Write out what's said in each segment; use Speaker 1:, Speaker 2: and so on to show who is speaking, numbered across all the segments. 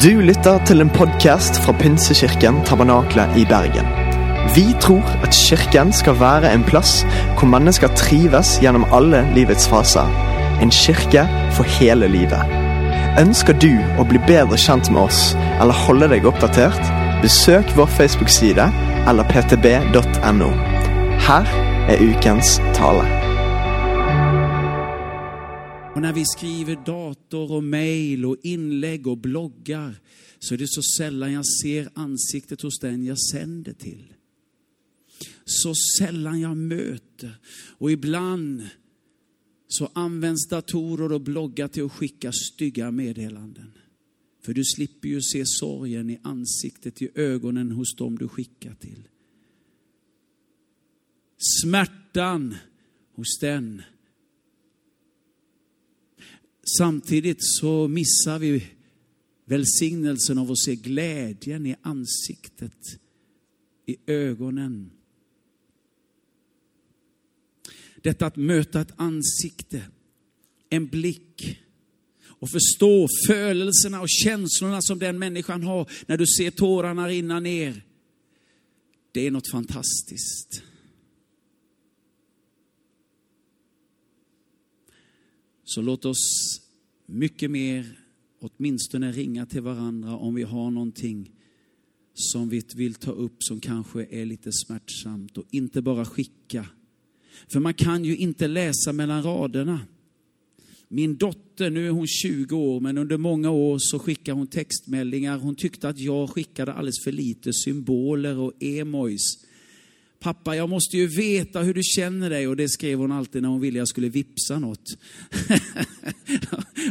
Speaker 1: Du lytter til en podkast fra Pinsekirken Tabernakla i Bergen. Vi tror at kirken skal være en plass hvor mennesker trives gjennom alle livets faser. En kirke for hele livet. Ønsker du å bli bedre kjent med oss eller holde deg oppdatert? Besøk vår Facebook-side eller ptb.no. Her er ukens tale.
Speaker 2: Och när vi skriver dator och mail och inlägg och bloggar så är det så sällan jag ser ansiktet hos den jag sänder till. Så sällan jag möter. Och ibland så används datorer och bloggar till att skicka stygga meddelanden. För du slipper ju se sorgen i ansiktet, i ögonen hos dem du skickar till. Smärtan hos den Samtidigt så missar vi välsignelsen av att se glädjen i ansiktet, i ögonen. Detta att möta ett ansikte, en blick och förstå födelserna och känslorna som den människan har när du ser tårarna rinna ner. Det är något fantastiskt. Så låt oss mycket mer åtminstone ringa till varandra om vi har någonting som vi vill ta upp som kanske är lite smärtsamt och inte bara skicka. För man kan ju inte läsa mellan raderna. Min dotter, nu är hon 20 år, men under många år så skickade hon textmeldingar. Hon tyckte att jag skickade alldeles för lite symboler och emojis. Pappa, jag måste ju veta hur du känner dig. Och det skrev hon alltid när hon ville jag skulle vipsa något.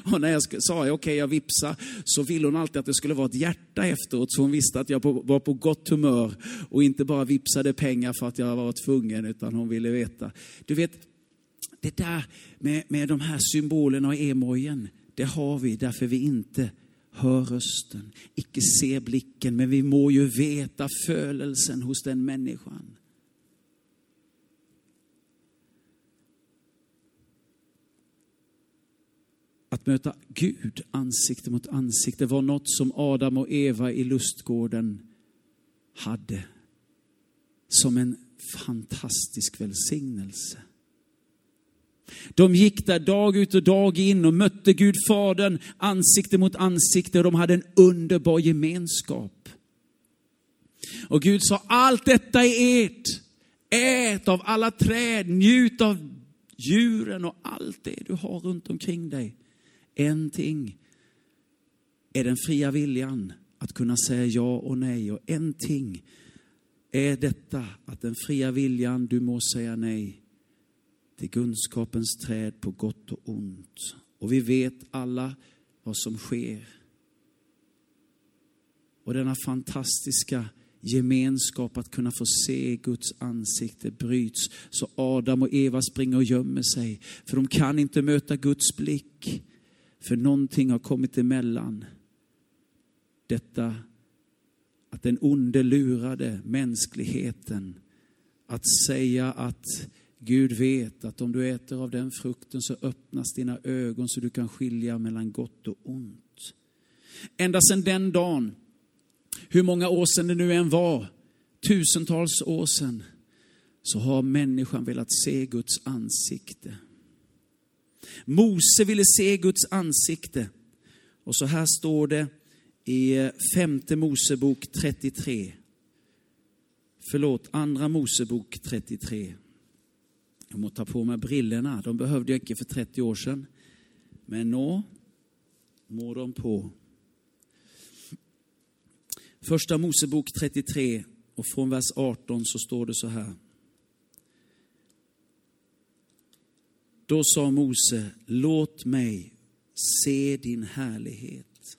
Speaker 2: och när jag sa okej, okay, jag vipsar, så ville hon alltid att det skulle vara ett hjärta efteråt. Så hon visste att jag var på gott humör och inte bara vipsade pengar för att jag var tvungen, utan hon ville veta. Du vet, det där med, med de här symbolerna och emojen, det har vi därför vi inte hör rösten, icke ser blicken, men vi må ju veta födelsen hos den människan. Att möta Gud ansikte mot ansikte var något som Adam och Eva i lustgården hade som en fantastisk välsignelse. De gick där dag ut och dag in och mötte Gud Fadern ansikte mot ansikte och de hade en underbar gemenskap. Och Gud sa, allt detta är ert. Ät av alla träd, njut av djuren och allt det du har runt omkring dig. En ting är den fria viljan att kunna säga ja och nej. Och en ting är detta att den fria viljan, du må säga nej till kunskapens träd på gott och ont. Och vi vet alla vad som sker. Och denna fantastiska gemenskap att kunna få se Guds ansikte bryts. Så Adam och Eva springer och gömmer sig. För de kan inte möta Guds blick. För någonting har kommit emellan. Detta att den onde lurade mänskligheten att säga att Gud vet att om du äter av den frukten så öppnas dina ögon så du kan skilja mellan gott och ont. Ända sedan den dagen, hur många år sedan det nu än var, tusentals år sedan, så har människan velat se Guds ansikte. Mose ville se Guds ansikte. Och så här står det i femte Mosebok 33. Förlåt, andra Mosebok 33. Jag måste ta på mig brillorna, de behövde jag inte för 30 år sedan. Men nå må de på. Första Mosebok 33 och från vers 18 så står det så här. Då sa Mose, låt mig se din härlighet.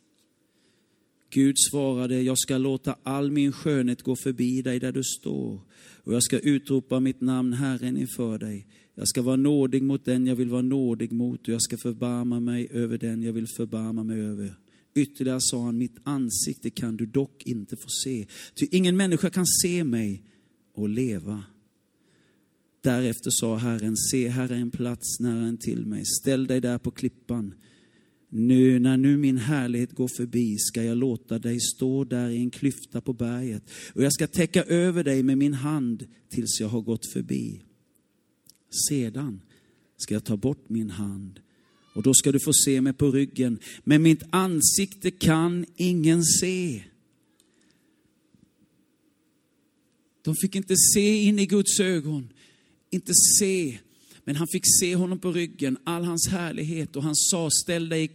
Speaker 2: Gud svarade, jag ska låta all min skönhet gå förbi dig där du står och jag ska utropa mitt namn Herren inför dig. Jag ska vara nådig mot den jag vill vara nådig mot och jag ska förbarma mig över den jag vill förbarma mig över. Ytterligare sa han, mitt ansikte kan du dock inte få se, ty ingen människa kan se mig och leva. Därefter sa Herren, se här är en plats nära en till mig, ställ dig där på klippan. Nu när nu min härlighet går förbi ska jag låta dig stå där i en klyfta på berget och jag ska täcka över dig med min hand tills jag har gått förbi. Sedan ska jag ta bort min hand och då ska du få se mig på ryggen, men mitt ansikte kan ingen se. De fick inte se in i Guds ögon, inte se, men han fick se honom på ryggen, all hans härlighet och han sa, ställ dig i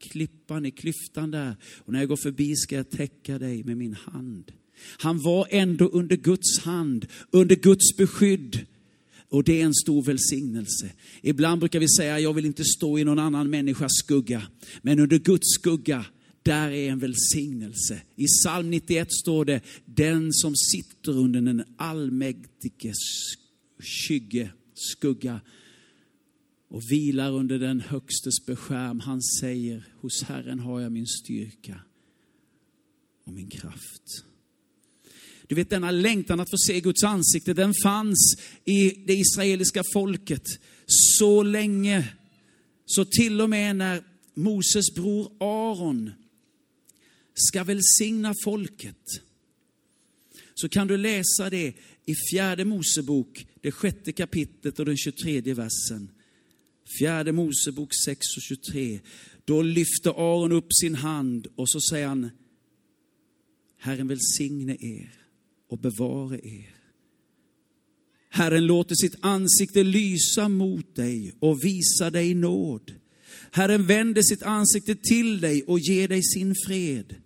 Speaker 2: klippan, i klyftan där och när jag går förbi ska jag täcka dig med min hand. Han var ändå under Guds hand, under Guds beskydd. Och det är en stor välsignelse. Ibland brukar vi säga, jag vill inte stå i någon annan människas skugga. Men under Guds skugga, där är en välsignelse. I psalm 91 står det, den som sitter under den allmäktiges skygge, skugga och vilar under den högstes beskärm. Han säger, hos Herren har jag min styrka och min kraft. Du vet denna längtan att få se Guds ansikte, den fanns i det israeliska folket så länge. Så till och med när Moses bror Aron ska välsigna folket, så kan du läsa det i fjärde Mosebok, det sjätte kapitlet och den 23 versen. Fjärde Mosebok 6 och 23. Då lyfter Aron upp sin hand och så säger han, Herren välsigne er och bevare er. Herren låter sitt ansikte lysa mot dig och visa dig nåd. Herren vänder sitt ansikte till dig och ger dig sin fred.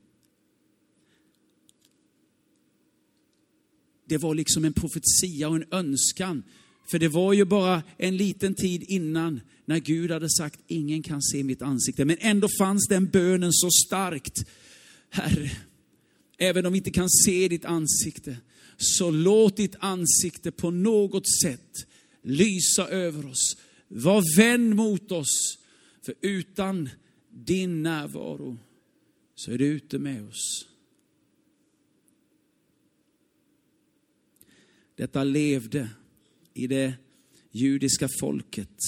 Speaker 2: Det var liksom en profetia och en önskan. För det var ju bara en liten tid innan när Gud hade sagt, ingen kan se mitt ansikte. Men ändå fanns den bönen så starkt. Herre, även om vi inte kan se ditt ansikte, så låt ditt ansikte på något sätt lysa över oss. Var vän mot oss, för utan din närvaro så är du ute med oss. Detta levde i det judiska folket.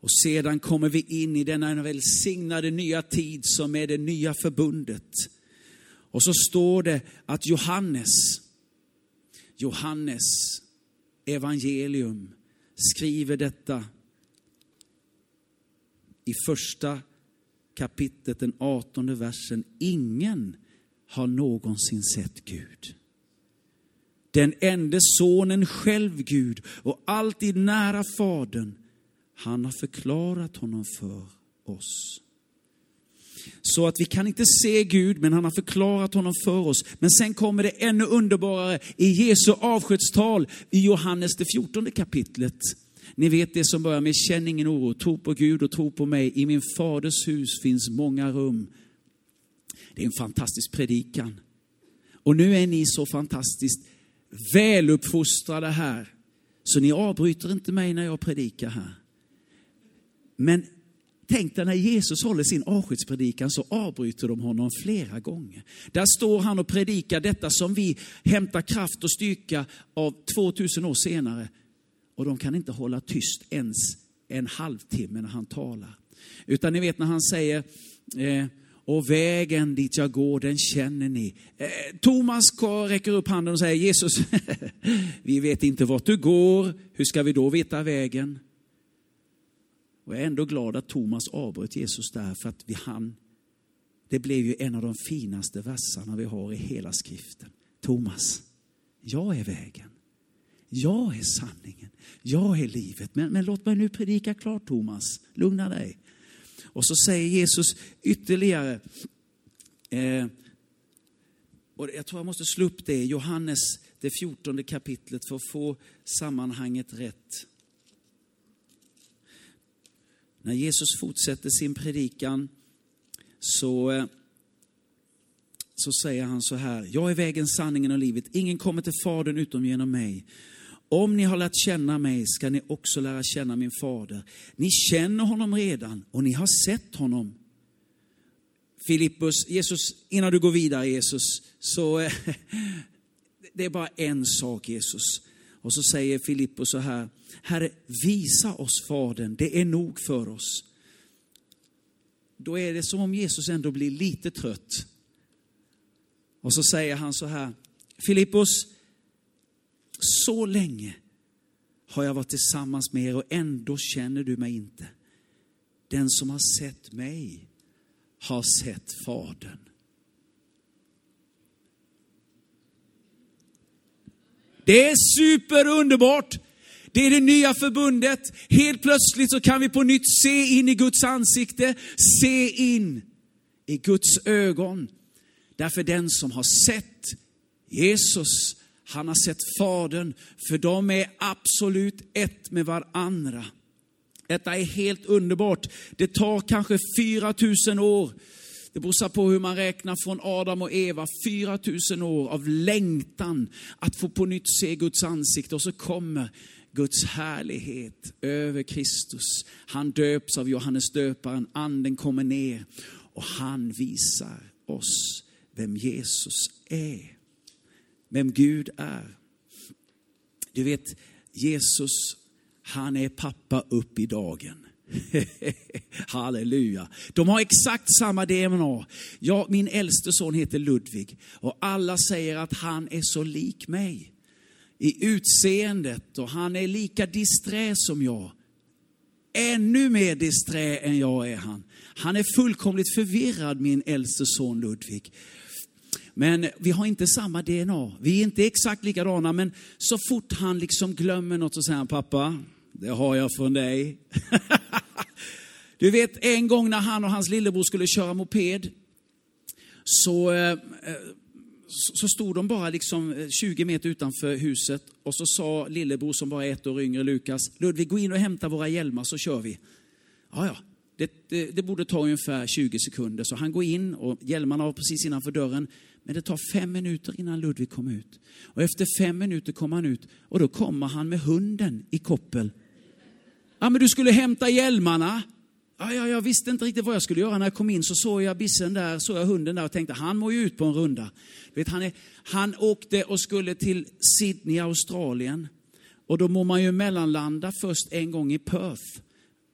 Speaker 2: Och sedan kommer vi in i denna välsignade nya tid som är det nya förbundet. Och så står det att Johannes, Johannes evangelium skriver detta i första kapitlet, den artonde versen. Ingen har någonsin sett Gud. Den enda sonen själv Gud och alltid nära Fadern. Han har förklarat honom för oss. Så att vi kan inte se Gud, men han har förklarat honom för oss. Men sen kommer det ännu underbarare i Jesu avskedstal i Johannes det 14 kapitlet. Ni vet det som börjar med känn ingen oro, tro på Gud och tro på mig. I min faders hus finns många rum. Det är en fantastisk predikan. Och nu är ni så fantastiskt väluppfostrade här, så ni avbryter inte mig när jag predikar här. Men Tänk dig när Jesus håller sin avskedspredikan så avbryter de honom flera gånger. Där står han och predikar detta som vi hämtar kraft och styrka av 2000 år senare. Och de kan inte hålla tyst ens en halvtimme när han talar. Utan ni vet när han säger, eh, och vägen dit jag går, den känner ni. Eh, Thomas räcker upp handen och säger, Jesus, vi vet inte vart du går, hur ska vi då veta vägen? Och jag är ändå glad att Thomas avbröt Jesus där för att vi hann. Det blev ju en av de finaste verserna vi har i hela skriften. Thomas, jag är vägen. Jag är sanningen. Jag är livet. Men, men låt mig nu predika klart Thomas. Lugna dig. Och så säger Jesus ytterligare, eh, och jag tror jag måste slå upp det, Johannes det fjortonde kapitlet för att få sammanhanget rätt. När Jesus fortsätter sin predikan så, eh, så säger han så här, jag är vägen, sanningen och livet. Ingen kommer till Fadern utom genom mig. Om ni har lärt känna mig ska ni också lära känna min fader. Ni känner honom redan och ni har sett honom. Filippus, Jesus, innan du går vidare Jesus, så eh, det är bara en sak Jesus. Och så säger Filippus så här, Herre, visa oss Fadern, det är nog för oss. då är det som om Jesus ändå blir lite trött. Och så säger han så här, Filippos, så länge har jag varit tillsammans med er och ändå känner du mig inte. Den som har sett mig har sett Fadern. Det är superunderbart. Det är det nya förbundet. Helt plötsligt så kan vi på nytt se in i Guds ansikte, se in i Guds ögon. Därför den som har sett Jesus, han har sett Fadern, för de är absolut ett med varandra. Detta är helt underbart. Det tar kanske 4000 år. Det beror på hur man räknar från Adam och Eva. 4000 år av längtan att få på nytt se Guds ansikte och så kommer Guds härlighet över Kristus. Han döps av Johannes döparen, anden kommer ner och han visar oss vem Jesus är. Vem Gud är. Du vet, Jesus, han är pappa upp i dagen. Halleluja. De har exakt samma DNA. Ja, min äldste son heter Ludvig och alla säger att han är så lik mig i utseendet och han är lika disträ som jag. Ännu mer disträ än jag är han. Han är fullkomligt förvirrad, min äldste son Ludvig. Men vi har inte samma DNA. Vi är inte exakt likadana, men så fort han liksom glömmer något så säger han, pappa, det har jag från dig. du vet, en gång när han och hans lillebror skulle köra moped, så eh, så stod de bara liksom eh, 20 meter utanför huset och så sa lillebror som bara är ett år yngre, Lukas, Ludvig gå in och hämta våra hjälmar så kör vi. Ja, ja, det, det, det, borde ta ungefär 20 sekunder. Så han går in och hjälmarna var precis innanför dörren. Men det tar fem minuter innan Ludvig kom ut. Och efter fem minuter kom han ut och då kommer han med hunden i koppel. Ja, men du skulle hämta hjälmarna. Ja, ja, jag visste inte riktigt vad jag skulle göra när jag kom in. Så såg jag bissen där, såg jag hunden där och tänkte han må ju ut på en runda. Vet, han, är, han åkte och skulle till Sydney, Australien. Och då må man ju mellanlanda först en gång i Perth.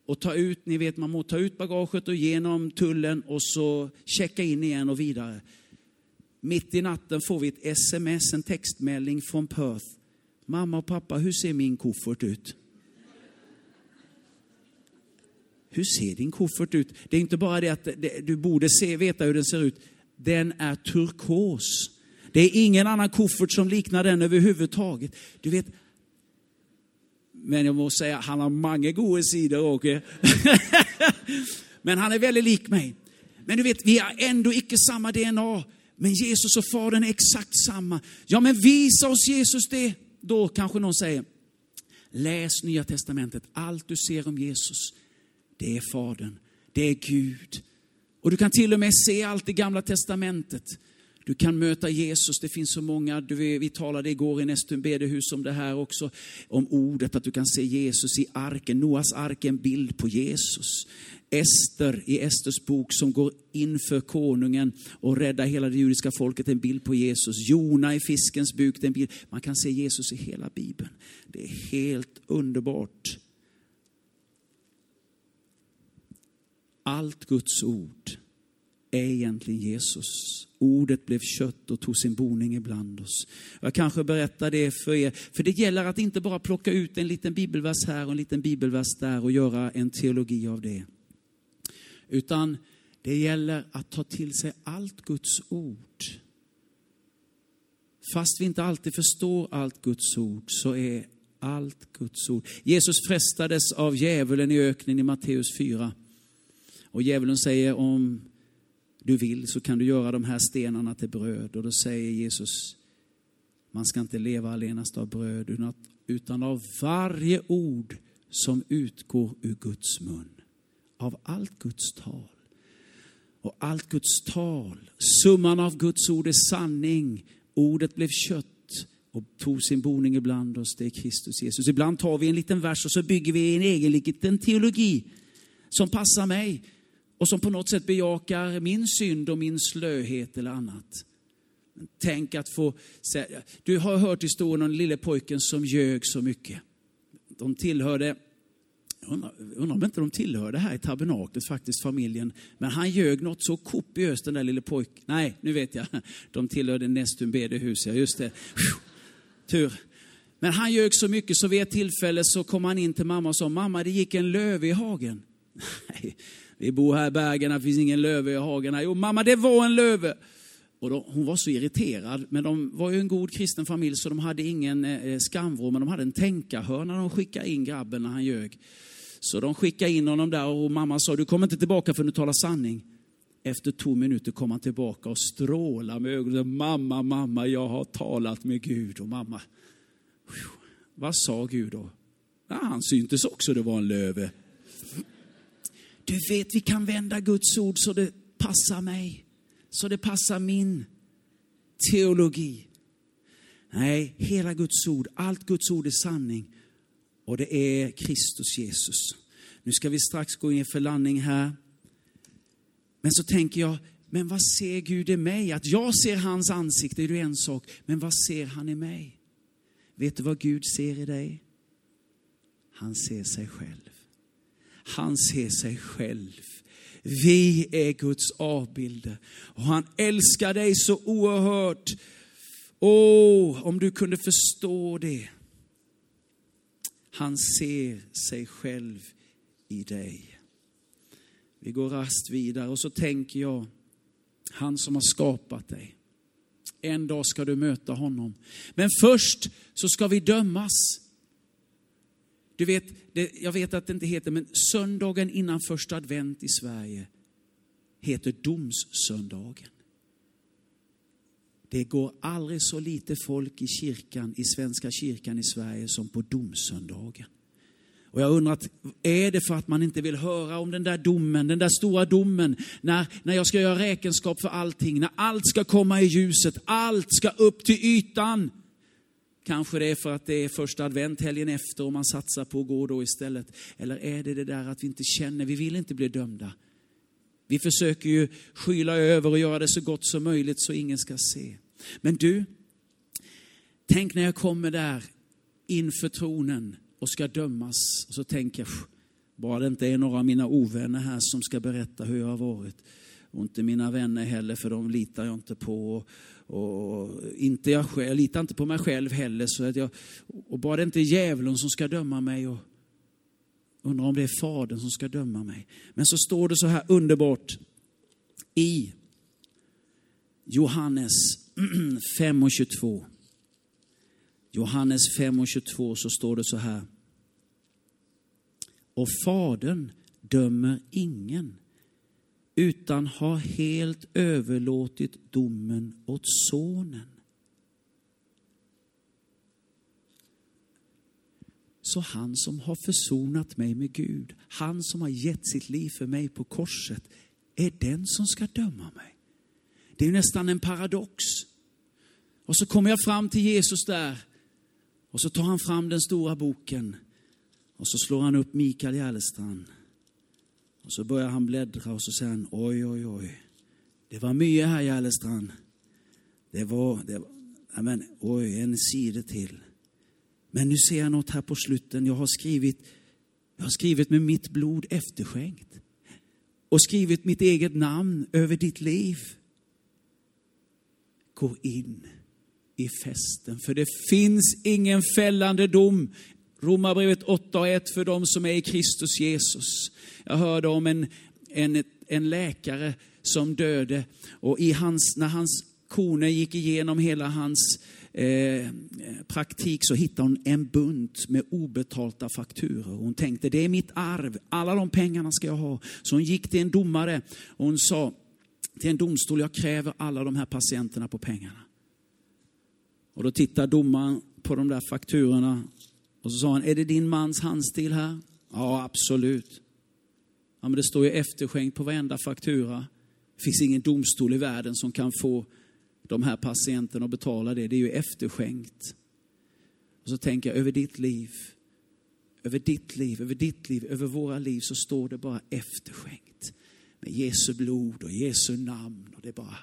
Speaker 2: Och ta ut, ni vet man må ta ut bagaget och genom tullen och så checka in igen och vidare. Mitt i natten får vi ett sms, en textmälling från Perth. Mamma och pappa, hur ser min koffert ut? Hur ser din koffert ut? Det är inte bara det att du borde se, veta hur den ser ut. Den är turkos. Det är ingen annan koffert som liknar den överhuvudtaget. Du vet, men jag måste säga, han har många goda sidor, Åke. men han är väldigt lik mig. Men du vet, vi har ändå icke samma DNA. Men Jesus och Fadern är exakt samma. Ja, men visa oss Jesus det. Då kanske någon säger, läs Nya Testamentet. Allt du ser om Jesus, det är Fadern, det är Gud. Och du kan till och med se allt i Gamla Testamentet. Du kan möta Jesus, det finns så många, du, vi talade igår i Nästum bedehus om det här också, om ordet, att du kan se Jesus i arken. Noas ark är en bild på Jesus. Ester i Esters bok som går inför konungen och räddar hela det judiska folket, en bild på Jesus. Jona i fiskens buk, det är en bild. Man kan se Jesus i hela Bibeln. Det är helt underbart. Allt Guds ord är egentligen Jesus. Ordet blev kött och tog sin boning ibland oss. Jag kanske berättar det för er, för det gäller att inte bara plocka ut en liten bibelvers här och en liten bibelvers där och göra en teologi av det. Utan det gäller att ta till sig allt Guds ord. Fast vi inte alltid förstår allt Guds ord så är allt Guds ord. Jesus frestades av djävulen i öknen i Matteus 4. Och djävulen säger om du vill så kan du göra de här stenarna till bröd. Och då säger Jesus, man ska inte leva allenast av bröd utan av varje ord som utgår ur Guds mun. Av allt Guds tal. Och allt Guds tal, summan av Guds ord är sanning. Ordet blev kött och tog sin boning ibland oss, det är Kristus Jesus. Ibland tar vi en liten vers och så bygger vi en egen liten teologi som passar mig och som på något sätt bejakar min synd och min slöhet eller annat. Tänk att få säga, du har hört historien om den lille pojken som ljög så mycket. De tillhörde, undrar, undrar om inte de tillhörde här i tabernaklet faktiskt, familjen. Men han ljög något så kopiöst den där lille pojken. Nej, nu vet jag. De tillhörde Nestum bedehus, ja just det. Tur. Men han ljög så mycket så vid ett tillfälle så kom han in till mamma och sa, mamma det gick en löv i hagen. Nej, vi bor här i bergen, det finns ingen löve i hagen. Jo mamma det var en löve. Och då, hon var så irriterad, men de var ju en god kristen familj så de hade ingen eh, eh skamvrå, men de hade en tänkarhörna de skickade in grabben när han ljög. Så de skickade in honom där och mamma sa, du kommer inte tillbaka för du talar sanning. Efter två minuter kom han tillbaka och strålade med ögonen. Mamma, mamma, jag har talat med Gud. Och mamma, vad sa Gud då? Ja, han syntes också, det var en löve. Du vet, vi kan vända Guds ord så det passar mig så det passar min teologi. Nej, hela Guds ord, allt Guds ord är sanning. Och det är Kristus Jesus. Nu ska vi strax gå in för landning här. Men så tänker jag, men vad ser Gud i mig? Att jag ser hans ansikte är ju en sak, men vad ser han i mig? Vet du vad Gud ser i dig? Han ser sig själv. Han ser sig själv vi är Guds avbilder. Och han älskar dig så oerhört. Åh, om du kunde förstå det. Han ser sig själv i dig. Vi går rast vidare och så tänker jag, han som har skapat dig. En dag ska du möta honom. Men först så ska vi dömas. Du vet, det, jag vet att det inte heter, men söndagen innan första advent i Sverige heter domssöndagen. Det går aldrig så lite folk i kyrkan, i Svenska kyrkan i Sverige som på domsöndagen. Och jag undrar, är det för att man inte vill höra om den där domen, den där stora domen, när, när jag ska göra räkenskap för allting, när allt ska komma i ljuset, allt ska upp till ytan. Kanske det är för att det är första advent helgen efter och man satsar på att gå då istället. Eller är det det där att vi inte känner, vi vill inte bli dömda. Vi försöker ju skyla över och göra det så gott som möjligt så ingen ska se. Men du, tänk när jag kommer där inför tronen och ska dömas. Och så tänker jag, bara det inte är några av mina ovänner här som ska berätta hur jag har varit. Och inte mina vänner heller, för de litar jag inte på. Och inte jag, själv, jag litar inte på mig själv heller. Så att jag, och bara det inte är djävulen som ska döma mig. Och undrar om det är Fadern som ska döma mig. Men så står det så här underbart i Johannes 5 och 22. Johannes 5 och 22 så står det så här. Och Fadern dömer ingen utan har helt överlåtit domen åt Sonen. Så han som har försonat mig med Gud, han som har gett sitt liv för mig på korset, är den som ska döma mig. Det är nästan en paradox. Och så kommer jag fram till Jesus där och så tar han fram den stora boken och så slår han upp Mikael Järlestrand. Och så börjar han bläddra och så säger han, oj, oj, oj. Det var mycket här Järlestrand. Det var, det var men, oj, en sida till. Men nu ser jag något här på slutet. Jag har skrivit, jag har skrivit med mitt blod efterskänkt. Och skrivit mitt eget namn över ditt liv. Gå in i festen, för det finns ingen fällande dom Romarbrevet 8.1 för de som är i Kristus Jesus. Jag hörde om en, en, en läkare som döde och i hans, när hans koner gick igenom hela hans eh, praktik så hittade hon en bunt med obetalda fakturor. Hon tänkte det är mitt arv, alla de pengarna ska jag ha. Så hon gick till en domare och hon sa till en domstol, jag kräver alla de här patienterna på pengarna. Och då tittar domaren på de där fakturorna och så sa han, är det din mans handstil här? Ja, absolut. Ja, men det står ju efterskänkt på varenda faktura. Det finns ingen domstol i världen som kan få de här patienterna att betala det. Det är ju efterskänkt. Och så tänker jag över ditt liv, över ditt liv, över ditt liv, över våra liv så står det bara efterskänkt. Med Jesu blod och Jesu namn och det är bara,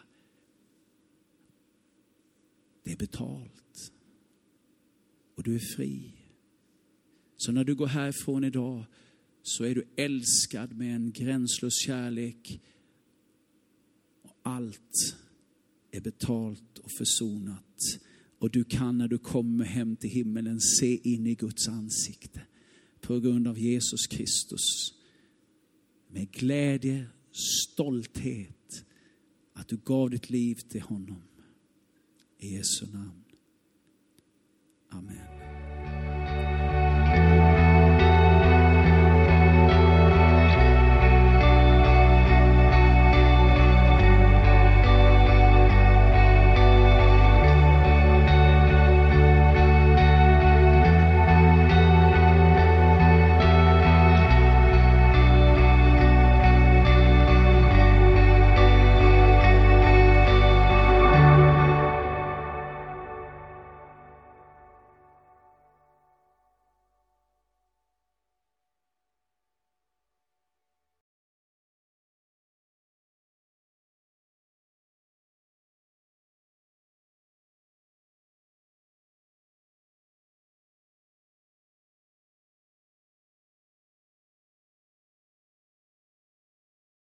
Speaker 2: det är betalt. Och du är fri. Så när du går härifrån idag så är du älskad med en gränslös kärlek. Och allt är betalt och försonat. Och du kan när du kommer hem till himmelen se in i Guds ansikte på grund av Jesus Kristus. Med glädje, stolthet att du gav ditt liv till honom. I Jesu namn. Amen.